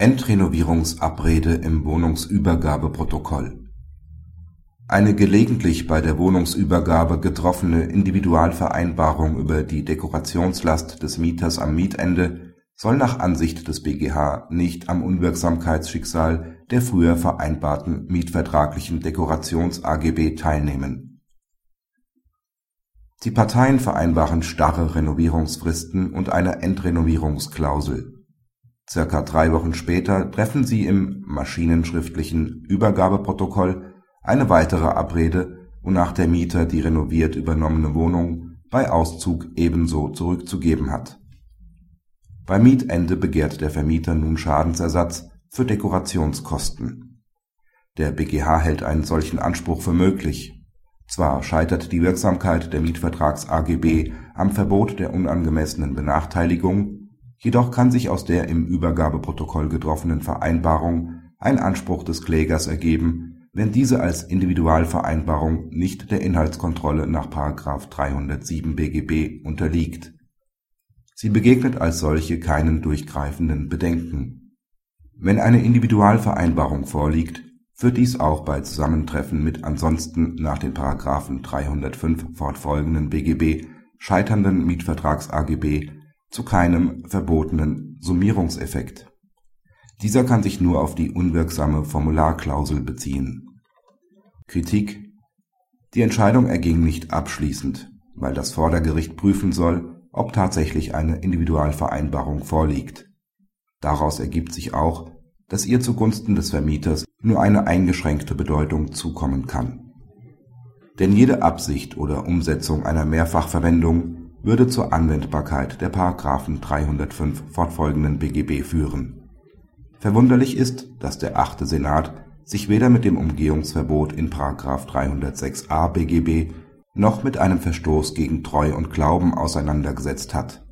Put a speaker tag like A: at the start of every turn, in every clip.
A: Endrenovierungsabrede im Wohnungsübergabeprotokoll Eine gelegentlich bei der Wohnungsübergabe getroffene Individualvereinbarung über die Dekorationslast des Mieters am Mietende soll nach Ansicht des BGH nicht am Unwirksamkeitsschicksal der früher vereinbarten mietvertraglichen Dekorations-AGB teilnehmen. Die Parteien vereinbaren starre Renovierungsfristen und eine Endrenovierungsklausel Circa drei Wochen später treffen sie im maschinenschriftlichen Übergabeprotokoll eine weitere Abrede, wonach der Mieter die renoviert übernommene Wohnung bei Auszug ebenso zurückzugeben hat. Beim Mietende begehrt der Vermieter nun Schadensersatz für Dekorationskosten. Der BGH hält einen solchen Anspruch für möglich. Zwar scheitert die Wirksamkeit der Mietvertrags-AGB am Verbot der unangemessenen Benachteiligung Jedoch kann sich aus der im Übergabeprotokoll getroffenen Vereinbarung ein Anspruch des Klägers ergeben, wenn diese als Individualvereinbarung nicht der Inhaltskontrolle nach § 307 BGB unterliegt. Sie begegnet als solche keinen durchgreifenden Bedenken. Wenn eine Individualvereinbarung vorliegt, führt dies auch bei Zusammentreffen mit ansonsten nach den § 305 fortfolgenden BGB scheiternden Mietvertrags-AGB zu keinem verbotenen Summierungseffekt. Dieser kann sich nur auf die unwirksame Formularklausel beziehen. Kritik Die Entscheidung erging nicht abschließend, weil das Vordergericht prüfen soll, ob tatsächlich eine Individualvereinbarung vorliegt. Daraus ergibt sich auch, dass ihr zugunsten des Vermieters nur eine eingeschränkte Bedeutung zukommen kann. Denn jede Absicht oder Umsetzung einer Mehrfachverwendung würde zur Anwendbarkeit der § 305 fortfolgenden BGB führen. Verwunderlich ist, dass der achte Senat sich weder mit dem Umgehungsverbot in § 306a BGB noch mit einem Verstoß gegen Treu und Glauben auseinandergesetzt hat.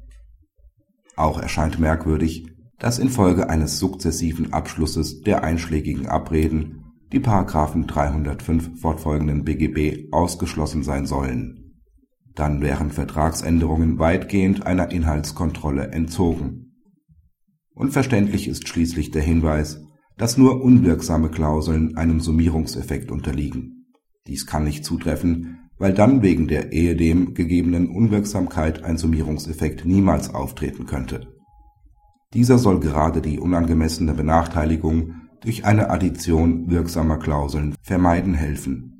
A: Auch erscheint merkwürdig, dass infolge eines sukzessiven Abschlusses der einschlägigen Abreden die § 305 fortfolgenden BGB ausgeschlossen sein sollen dann wären Vertragsänderungen weitgehend einer Inhaltskontrolle entzogen. Unverständlich ist schließlich der Hinweis, dass nur unwirksame Klauseln einem Summierungseffekt unterliegen. Dies kann nicht zutreffen, weil dann wegen der ehedem gegebenen Unwirksamkeit ein Summierungseffekt niemals auftreten könnte. Dieser soll gerade die unangemessene Benachteiligung durch eine Addition wirksamer Klauseln vermeiden helfen